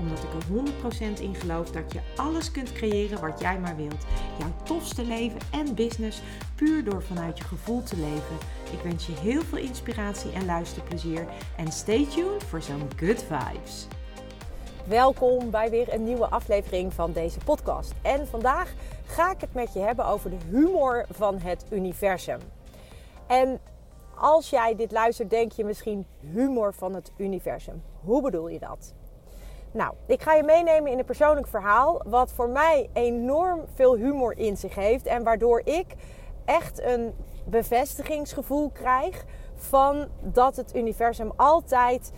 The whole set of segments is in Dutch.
Omdat ik er 100% in geloof dat je alles kunt creëren wat jij maar wilt. Jouw tofste leven en business puur door vanuit je gevoel te leven. Ik wens je heel veel inspiratie en luisterplezier. En stay tuned voor zo'n good vibes. Welkom bij weer een nieuwe aflevering van deze podcast. En vandaag ga ik het met je hebben over de humor van het universum. En als jij dit luistert, denk je misschien humor van het universum. Hoe bedoel je dat? Nou, ik ga je meenemen in een persoonlijk verhaal wat voor mij enorm veel humor in zich heeft en waardoor ik echt een bevestigingsgevoel krijg van dat het universum altijd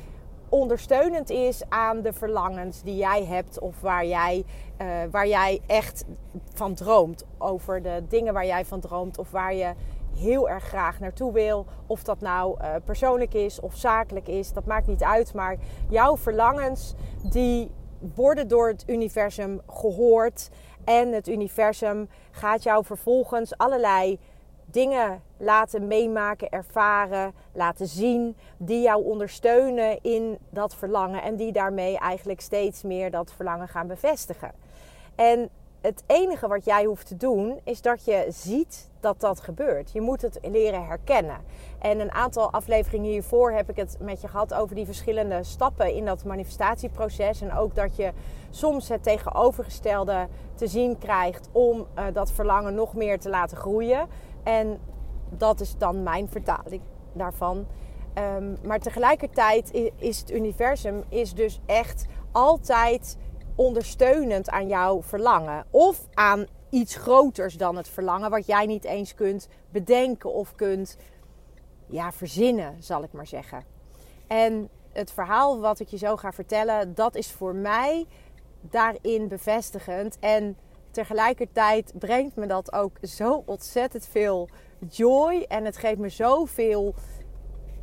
ondersteunend is aan de verlangens die jij hebt of waar jij, uh, waar jij echt van droomt. Over de dingen waar jij van droomt of waar je heel erg graag naartoe wil. Of dat nou uh, persoonlijk is of zakelijk is, dat maakt niet uit. Maar jouw verlangens die worden door het universum gehoord. En het universum gaat jou vervolgens allerlei dingen laten meemaken, ervaren, laten zien, die jou ondersteunen in dat verlangen en die daarmee eigenlijk steeds meer dat verlangen gaan bevestigen. En het enige wat jij hoeft te doen is dat je ziet dat dat gebeurt. Je moet het leren herkennen. En een aantal afleveringen hiervoor heb ik het met je gehad over die verschillende stappen in dat manifestatieproces. En ook dat je soms het tegenovergestelde te zien krijgt om uh, dat verlangen nog meer te laten groeien. En dat is dan mijn vertaling daarvan. Um, maar tegelijkertijd is het universum is dus echt altijd ondersteunend aan jouw verlangen. Of aan iets groters dan het verlangen, wat jij niet eens kunt bedenken of kunt ja, verzinnen, zal ik maar zeggen. En het verhaal wat ik je zo ga vertellen, dat is voor mij daarin bevestigend. En tegelijkertijd brengt me dat ook zo ontzettend veel joy. En het geeft me zoveel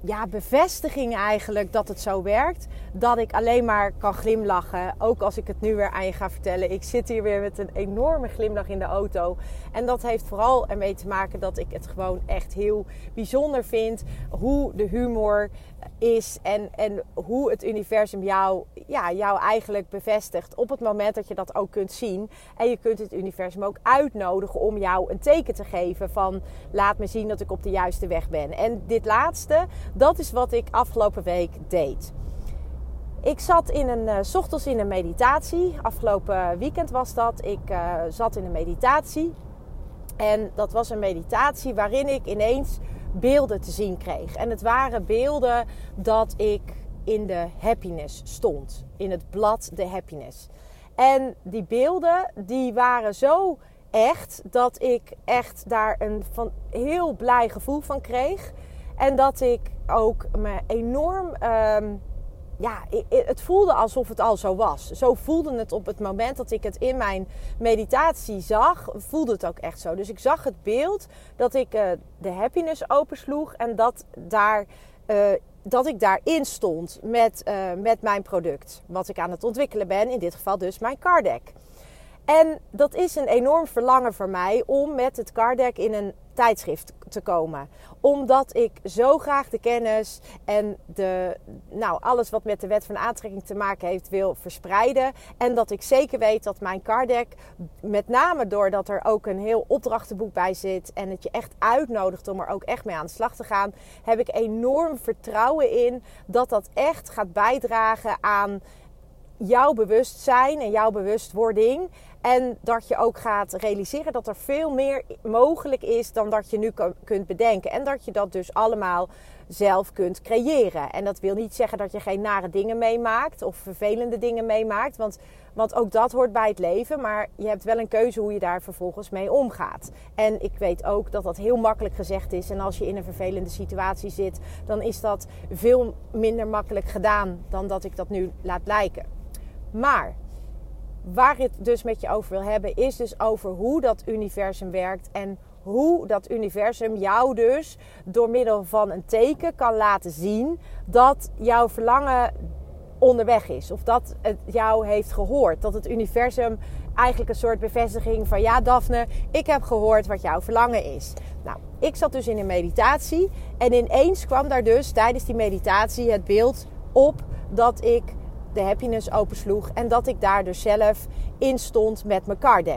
ja, bevestiging eigenlijk dat het zo werkt. Dat ik alleen maar kan glimlachen. Ook als ik het nu weer aan je ga vertellen. Ik zit hier weer met een enorme glimlach in de auto. En dat heeft vooral ermee te maken dat ik het gewoon echt heel bijzonder vind. Hoe de humor is en, en hoe het universum jou, ja, jou eigenlijk bevestigt. Op het moment dat je dat ook kunt zien. En je kunt het universum ook uitnodigen om jou een teken te geven van laat me zien dat ik op de juiste weg ben. En dit laatste, dat is wat ik afgelopen week deed. Ik zat in een, uh, ochtends in een meditatie. Afgelopen weekend was dat. Ik uh, zat in een meditatie. En dat was een meditatie waarin ik ineens beelden te zien kreeg. En het waren beelden dat ik in de happiness stond. In het blad de happiness. En die beelden die waren zo echt dat ik echt daar een van heel blij gevoel van kreeg. En dat ik ook me enorm. Um, ja, het voelde alsof het al zo was. Zo voelde het op het moment dat ik het in mijn meditatie zag, voelde het ook echt zo. Dus ik zag het beeld dat ik uh, de happiness opensloeg en dat, daar, uh, dat ik daarin stond met, uh, met mijn product. Wat ik aan het ontwikkelen ben, in dit geval dus mijn card deck. En dat is een enorm verlangen voor mij om met het card deck in een tijdschrift te komen. Omdat ik zo graag de kennis en de, nou, alles wat met de wet van aantrekking te maken heeft wil verspreiden. En dat ik zeker weet dat mijn card deck, met name doordat er ook een heel opdrachtenboek bij zit. En het je echt uitnodigt om er ook echt mee aan de slag te gaan. Heb ik enorm vertrouwen in dat dat echt gaat bijdragen aan jouw bewustzijn en jouw bewustwording. En dat je ook gaat realiseren dat er veel meer mogelijk is dan dat je nu kunt bedenken. En dat je dat dus allemaal zelf kunt creëren. En dat wil niet zeggen dat je geen nare dingen meemaakt of vervelende dingen meemaakt. Want, want ook dat hoort bij het leven. Maar je hebt wel een keuze hoe je daar vervolgens mee omgaat. En ik weet ook dat dat heel makkelijk gezegd is. En als je in een vervelende situatie zit, dan is dat veel minder makkelijk gedaan dan dat ik dat nu laat lijken. Maar waar ik het dus met je over wil hebben, is dus over hoe dat universum werkt en hoe dat universum jou dus door middel van een teken kan laten zien dat jouw verlangen onderweg is. Of dat het jou heeft gehoord. Dat het universum eigenlijk een soort bevestiging van ja, Daphne, ik heb gehoord wat jouw verlangen is. Nou, ik zat dus in een meditatie en ineens kwam daar dus tijdens die meditatie het beeld op dat ik de happiness opensloeg en dat ik daar dus zelf in stond met mijn card.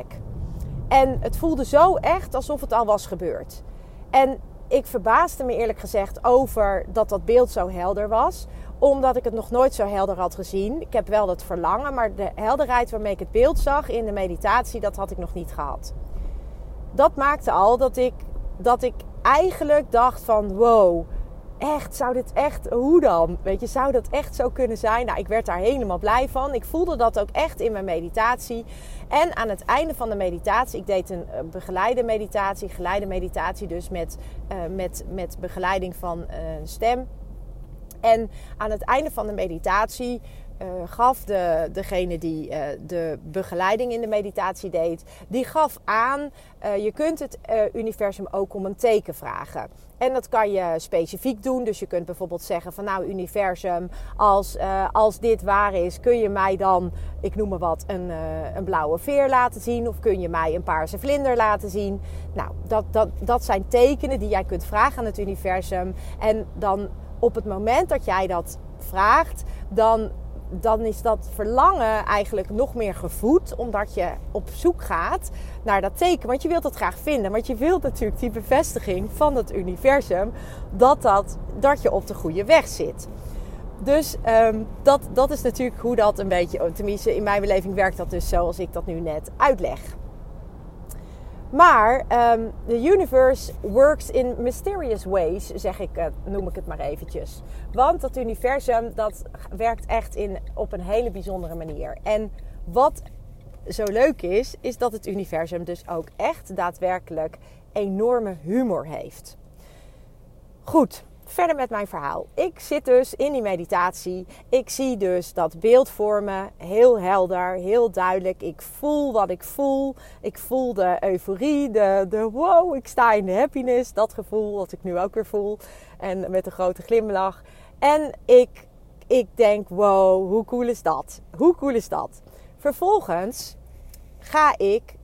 En het voelde zo echt alsof het al was gebeurd. En ik verbaasde me eerlijk gezegd over dat dat beeld zo helder was omdat ik het nog nooit zo helder had gezien. Ik heb wel het verlangen, maar de helderheid waarmee ik het beeld zag in de meditatie, dat had ik nog niet gehad. Dat maakte al dat ik, dat ik eigenlijk dacht van wow, echt, zou dit echt, hoe dan? Weet je, zou dat echt zo kunnen zijn? Nou, ik werd daar helemaal blij van. Ik voelde dat ook echt in mijn meditatie. En aan het einde van de meditatie, ik deed een begeleide meditatie, geleide meditatie dus met, uh, met, met begeleiding van een uh, stem en aan het einde van de meditatie uh, gaf de, degene die uh, de begeleiding in de meditatie deed, die gaf aan, uh, je kunt het universum ook om een teken vragen. En dat kan je specifiek doen. Dus je kunt bijvoorbeeld zeggen van nou universum, als, als dit waar is, kun je mij dan, ik noem maar wat, een, een blauwe veer laten zien. Of kun je mij een paarse vlinder laten zien. Nou, dat, dat, dat zijn tekenen die jij kunt vragen aan het universum. En dan op het moment dat jij dat vraagt, dan, dan is dat verlangen eigenlijk nog meer gevoed. Omdat je op zoek gaat naar dat teken. Want je wilt het graag vinden. Want je wilt natuurlijk die bevestiging van het universum dat, dat, dat je op de goede weg zit. Dus um, dat, dat is natuurlijk hoe dat een beetje, tenminste in mijn beleving werkt dat dus zoals ik dat nu net uitleg. Maar um, the universe works in mysterious ways, zeg ik, noem ik het maar eventjes. Want dat universum dat werkt echt in, op een hele bijzondere manier. En wat zo leuk is, is dat het universum dus ook echt daadwerkelijk enorme humor heeft. Goed, verder met mijn verhaal. Ik zit dus in die meditatie. Ik zie dus dat beeld voor me. Heel helder, heel duidelijk. Ik voel wat ik voel. Ik voel de euforie, de, de wow, ik sta in de happiness. Dat gevoel wat ik nu ook weer voel. En met een grote glimlach. En ik, ik denk, wow, hoe cool is dat? Hoe cool is dat? Vervolgens ga ik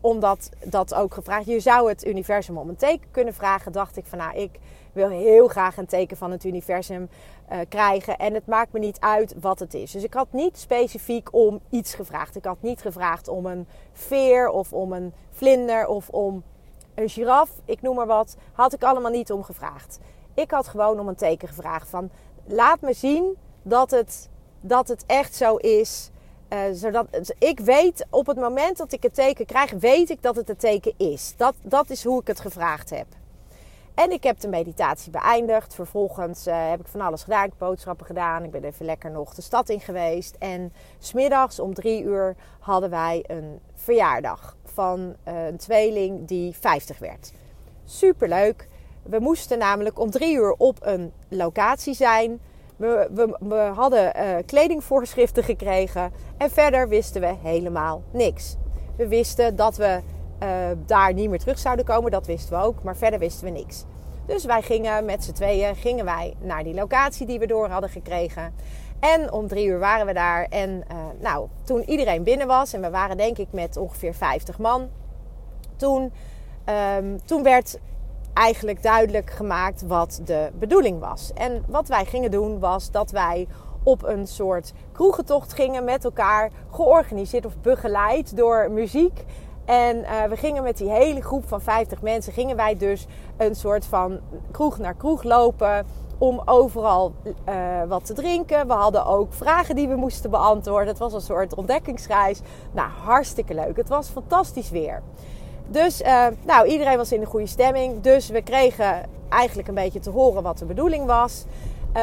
omdat dat ook gevraagd. Je zou het universum om een teken kunnen vragen. Dacht ik van nou, ik wil heel graag een teken van het universum uh, krijgen. En het maakt me niet uit wat het is. Dus ik had niet specifiek om iets gevraagd. Ik had niet gevraagd om een veer of om een vlinder of om een giraf. Ik noem maar wat. Had ik allemaal niet om gevraagd. Ik had gewoon om een teken gevraagd van laat me zien dat het, dat het echt zo is. Uh, zodat ik weet op het moment dat ik het teken krijg, weet ik dat het het teken is. Dat, dat is hoe ik het gevraagd heb. En ik heb de meditatie beëindigd. Vervolgens uh, heb ik van alles gedaan. Boodschappen gedaan. Ik ben even lekker nog de stad in geweest. En smiddags om drie uur hadden wij een verjaardag van uh, een tweeling die 50 werd. Superleuk. We moesten namelijk om drie uur op een locatie zijn. We, we, we hadden uh, kledingvoorschriften gekregen. En verder wisten we helemaal niks. We wisten dat we uh, daar niet meer terug zouden komen. Dat wisten we ook, maar verder wisten we niks. Dus wij gingen met z'n tweeën gingen wij naar die locatie die we door hadden gekregen. En om drie uur waren we daar. En uh, nou, toen iedereen binnen was, en we waren denk ik met ongeveer 50 man, toen, um, toen werd eigenlijk duidelijk gemaakt wat de bedoeling was. En wat wij gingen doen was dat wij op een soort kroegentocht gingen met elkaar, georganiseerd of begeleid door muziek. En uh, we gingen met die hele groep van 50 mensen, gingen wij dus een soort van kroeg naar kroeg lopen om overal uh, wat te drinken. We hadden ook vragen die we moesten beantwoorden. Het was een soort ontdekkingsreis. Nou, hartstikke leuk. Het was fantastisch weer. Dus uh, nou, iedereen was in de goede stemming. Dus we kregen eigenlijk een beetje te horen wat de bedoeling was.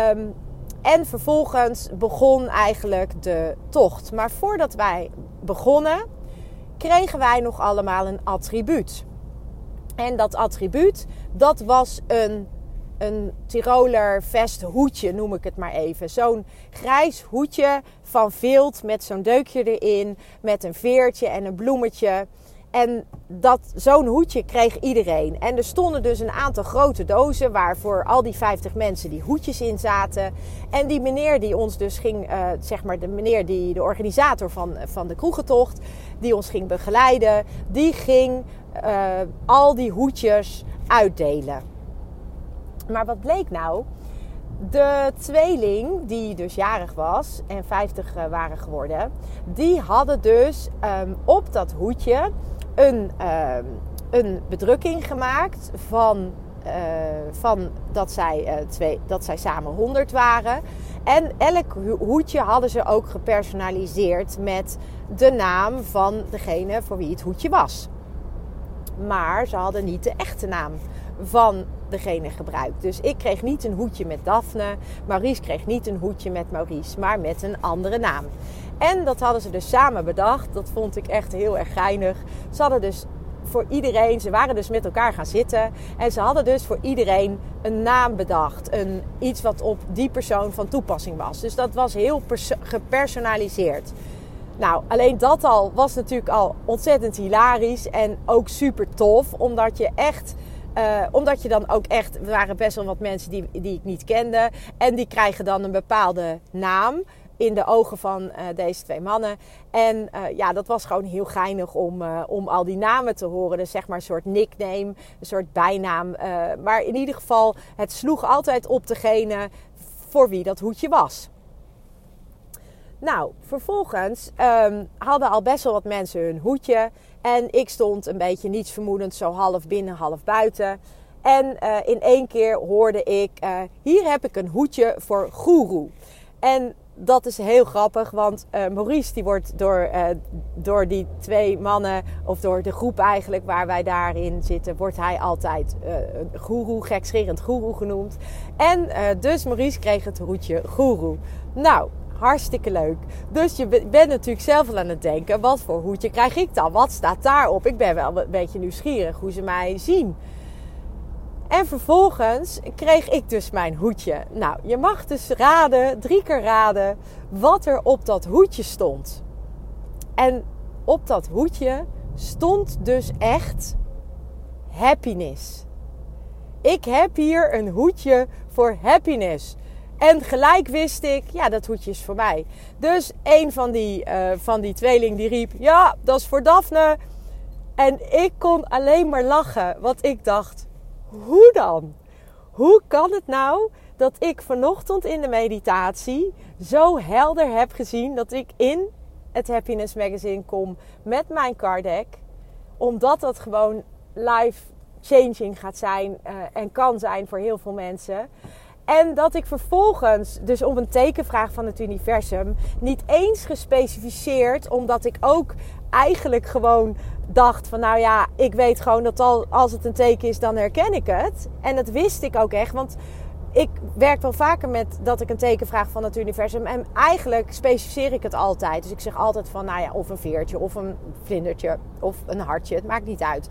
Um, en vervolgens begon eigenlijk de tocht. Maar voordat wij begonnen, kregen wij nog allemaal een attribuut. En dat attribuut, dat was een, een Tiroler vesthoedje, noem ik het maar even. Zo'n grijs hoedje van vilt met zo'n deukje erin, met een veertje en een bloemetje. En dat, zo'n hoedje kreeg iedereen. En er stonden dus een aantal grote dozen waar voor al die 50 mensen die hoedjes in zaten. En die meneer die ons dus ging, uh, zeg maar de meneer die de organisator van, van de kroegentocht, die ons ging begeleiden, die ging uh, al die hoedjes uitdelen. Maar wat bleek nou? De tweeling, die dus jarig was en 50 uh, waren geworden, die hadden dus um, op dat hoedje een, uh, een bedrukking gemaakt van, uh, van dat, zij, uh, twee, dat zij samen 100 waren. En elk hoedje hadden ze ook gepersonaliseerd met de naam van degene voor wie het hoedje was. Maar ze hadden niet de echte naam van degene gebruikt. Dus ik kreeg niet een hoedje met Daphne. Maurice kreeg niet een hoedje met Maurice, maar met een andere naam. En dat hadden ze dus samen bedacht. Dat vond ik echt heel erg geinig. Ze hadden dus voor iedereen, ze waren dus met elkaar gaan zitten. En ze hadden dus voor iedereen een naam bedacht. Een, iets wat op die persoon van toepassing was. Dus dat was heel gepersonaliseerd. Nou, alleen dat al was natuurlijk al ontzettend hilarisch en ook super tof. Omdat je echt. Uh, omdat je dan ook echt. Er waren best wel wat mensen die, die ik niet kende. En die krijgen dan een bepaalde naam in de ogen van uh, deze twee mannen. En uh, ja, dat was gewoon heel geinig om, uh, om al die namen te horen. Dus zeg maar een soort nickname, een soort bijnaam. maar in ieder geval, het sloeg altijd op degene voor wie dat hoedje was. Nou, vervolgens um, hadden al best wel wat mensen hun hoedje. En ik stond een beetje niets vermoedend, zo half binnen, half buiten. En in één keer hoorde ik: Hier heb ik een hoedje voor Guru. En dat is heel grappig, want uh, Maurice die wordt door, uh, door die twee mannen, of door de groep eigenlijk waar wij daarin zitten, wordt hij altijd uh, goeroe, gekscherend goeroe genoemd. En dus Maurice kreeg het hoedje goeroe. Nou, hartstikke leuk. Dus je bent natuurlijk zelf al aan het denken, wat voor hoedje krijg ik dan? Wat staat daarop? Ik ben wel een beetje nieuwsgierig hoe ze mij zien. En vervolgens kreeg ik dus mijn hoedje. Nou, je mag dus raden, drie keer raden, wat er op dat hoedje stond. En op dat hoedje stond dus echt happiness. Ik heb hier een hoedje voor happiness. En gelijk wist ik, ja, dat hoedje is voor mij. Dus een van die, uh, van die tweeling die riep, ja, dat is voor Daphne. En ik kon alleen maar lachen, want ik dacht, hoe dan? Hoe kan het nou dat ik vanochtend in de meditatie zo helder heb gezien dat ik in het Happiness Magazine kom met mijn card deck? Omdat dat gewoon life changing gaat zijn uh, en kan zijn voor heel veel mensen. En dat ik vervolgens, dus op een tekenvraag van het universum, niet eens gespecificeerd, omdat ik ook eigenlijk gewoon dacht van nou ja, ik weet gewoon dat al, als het een teken is, dan herken ik het. En dat wist ik ook echt, want ik werk wel vaker met dat ik een teken vraag van het universum. En eigenlijk specificeer ik het altijd. Dus ik zeg altijd van nou ja, of een veertje, of een vlindertje, of een hartje. Het maakt niet uit.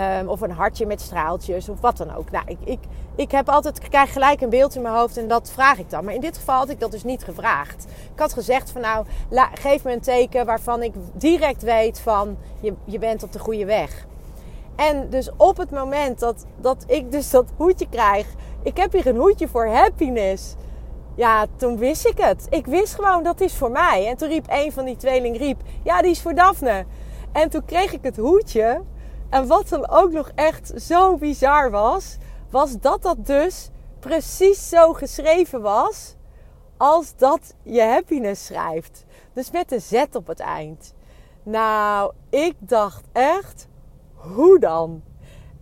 Um, of een hartje met straaltjes of wat dan ook. Nou, ik, ik, ik heb altijd, krijg gelijk een beeld in mijn hoofd en dat vraag ik dan. Maar in dit geval had ik dat dus niet gevraagd. Ik had gezegd van nou, geef me een teken waarvan ik direct weet van je, je bent op de goede weg. En dus op het moment dat, dat ik dus dat hoedje krijg, ik heb hier een hoedje voor happiness. Ja, toen wist ik het. Ik wist gewoon dat is voor mij. En toen riep een van die tweeling riep, ja, die is voor Daphne. En toen kreeg ik het hoedje. En wat dan ook nog echt zo bizar was, was dat dat dus precies zo geschreven was als dat je happiness schrijft. Dus met een Z op het eind. Nou, ik dacht echt, hoe dan?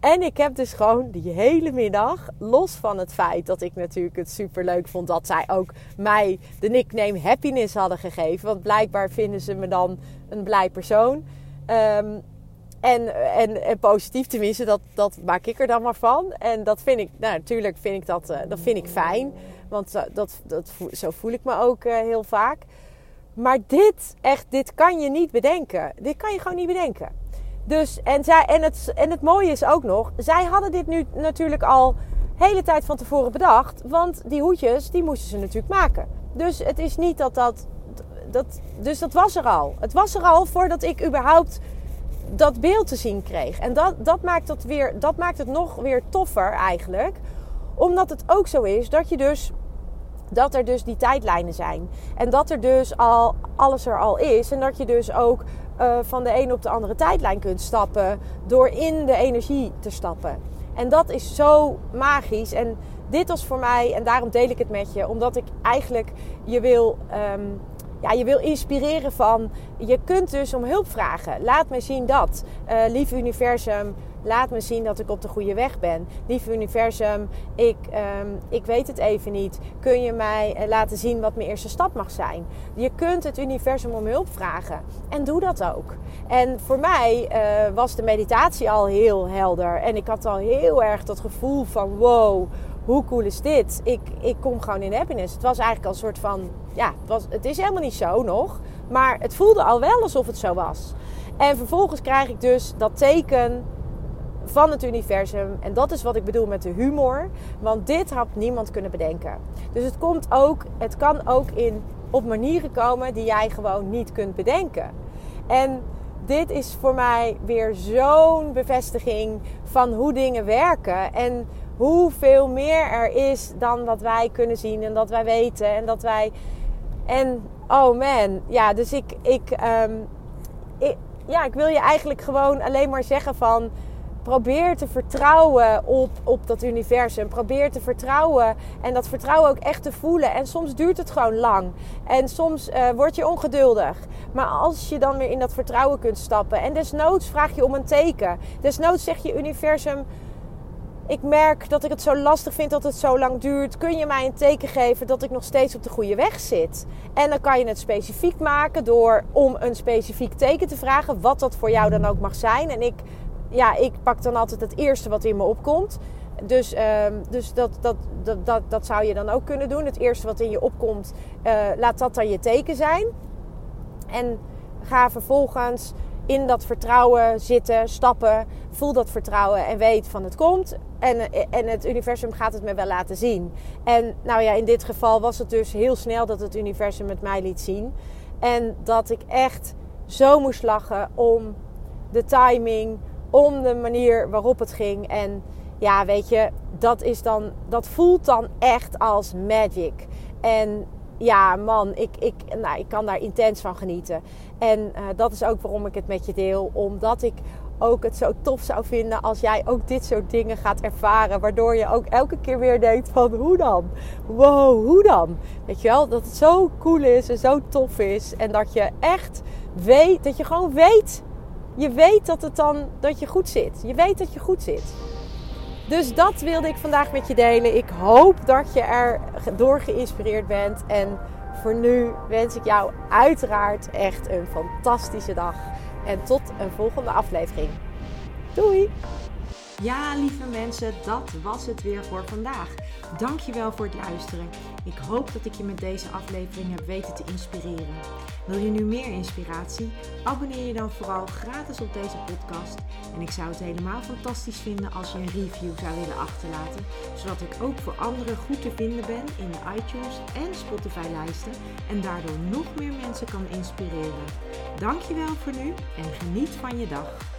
En ik heb dus gewoon die hele middag, los van het feit dat ik natuurlijk het super leuk vond dat zij ook mij de nickname Happiness hadden gegeven. Want blijkbaar vinden ze me dan een blij persoon. Um, en, en, en, positief tenminste, dat, dat maak ik er dan maar van. En dat vind ik, nou natuurlijk vind ik dat, uh, dat vind ik fijn. Want uh, dat, dat, zo voel ik me ook uh, heel vaak. Maar dit, echt, dit kan je niet bedenken. Dit kan je gewoon niet bedenken. Dus, en, zij, en, het, en het mooie is ook nog, zij hadden dit nu natuurlijk al hele tijd van tevoren bedacht. Want die hoedjes, die moesten ze natuurlijk maken. Dus het is niet dat dat, dat... Dus dat was er al. Het was er al voordat ik überhaupt dat beeld te zien kreeg. En dat, dat, maakt, het weer, dat maakt het nog weer toffer eigenlijk. Omdat het ook zo is dat je dus dat er dus die tijdlijnen zijn. En dat er dus al alles er al is. En dat je dus ook uh, van de ene op de andere tijdlijn kunt stappen. Door in de energie te stappen. En dat is zo magisch. En dit was voor mij, en daarom deel ik het met je, omdat ik eigenlijk je wil. Um, ja, je wil inspireren van. Je kunt dus om hulp vragen. Laat me zien dat. Uh, lief universum, Laat me zien dat ik op de goede weg ben. Lieve universum, ik, um, ik weet het even niet. Kun je mij eh, laten zien wat mijn eerste stap mag zijn? Je kunt het universum om hulp vragen. En doe dat ook. En voor mij uh, was de meditatie al heel helder. En ik had al heel erg dat gevoel van wow, hoe cool is dit? Ik, ik kom gewoon in happiness. Het was eigenlijk al een soort van, ja, het, was, het is helemaal niet zo nog. Maar het voelde al wel alsof het zo was. En vervolgens krijg ik dus dat teken van het universum. En dat is wat ik bedoel met de humor. Want dit had niemand kunnen bedenken. Dus het komt ook, het kan ook in, op manieren komen die jij gewoon niet kunt bedenken. En dit is voor mij weer zo'n bevestiging van hoe dingen werken. En hoeveel meer er is dan wat wij kunnen zien en dat wij weten. En dat wij. En oh man, ja, dus ik, ik, ehm, ik, ja, ik wil je eigenlijk gewoon alleen maar zeggen van probeer te vertrouwen op, op dat universum. Probeer te vertrouwen en dat vertrouwen ook echt te voelen. En soms duurt het gewoon lang. En soms uh, word je ongeduldig. Maar als je dan weer in dat vertrouwen kunt stappen. En desnoods vraag je om een teken. Desnoods zeg je universum. Ik merk dat ik het zo lastig vind dat het zo lang duurt. Kun je mij een teken geven dat ik nog steeds op de goede weg zit? En dan kan je het specifiek maken door om een specifiek teken te vragen. Wat dat voor jou dan ook mag zijn. En ik ja, ik pak dan altijd het eerste wat in me opkomt. Dus, uh, dus dat, dat, dat, dat, zou je dan ook kunnen doen. Het eerste wat in je opkomt, uh, laat dat dan je teken zijn. En ga vervolgens in dat vertrouwen zitten, stappen. Voel dat vertrouwen en weet van het komt. En, en het universum gaat het me wel laten zien. En nou ja, in dit geval was het dus heel snel dat het universum het mij liet zien. En dat ik echt zo moest lachen om de timing, om de manier waarop het ging. En ja, weet je, dat, is dan, dat voelt dan echt als magic. En ja, man, ik, ik, nou, ik kan daar intens van genieten. En uh, dat is ook waarom ik het met je deel. Omdat ik ook het zo tof zou vinden als jij ook dit soort dingen gaat ervaren. Waardoor je ook elke keer weer denkt van hoe dan? Wow, hoe dan? Weet je wel, dat het zo cool is en zo tof is. En dat je echt weet, dat je gewoon weet je weet dat, het dan, dat je goed zit. Je weet dat je goed zit. Dus dat wilde ik vandaag met je delen. Ik hoop dat je er door geïnspireerd bent. En voor nu wens ik jou uiteraard echt een fantastische dag. En tot een volgende aflevering. Doei! Ja, lieve mensen, dat was het weer voor vandaag. Dankjewel voor het luisteren. Ik hoop dat ik je met deze aflevering heb weten te inspireren. Wil je nu meer inspiratie? Abonneer je dan vooral gratis op deze podcast. En ik zou het helemaal fantastisch vinden als je een review zou willen achterlaten, zodat ik ook voor anderen goed te vinden ben in de iTunes en Spotify lijsten en daardoor nog meer mensen kan inspireren. Dankjewel voor nu en geniet van je dag.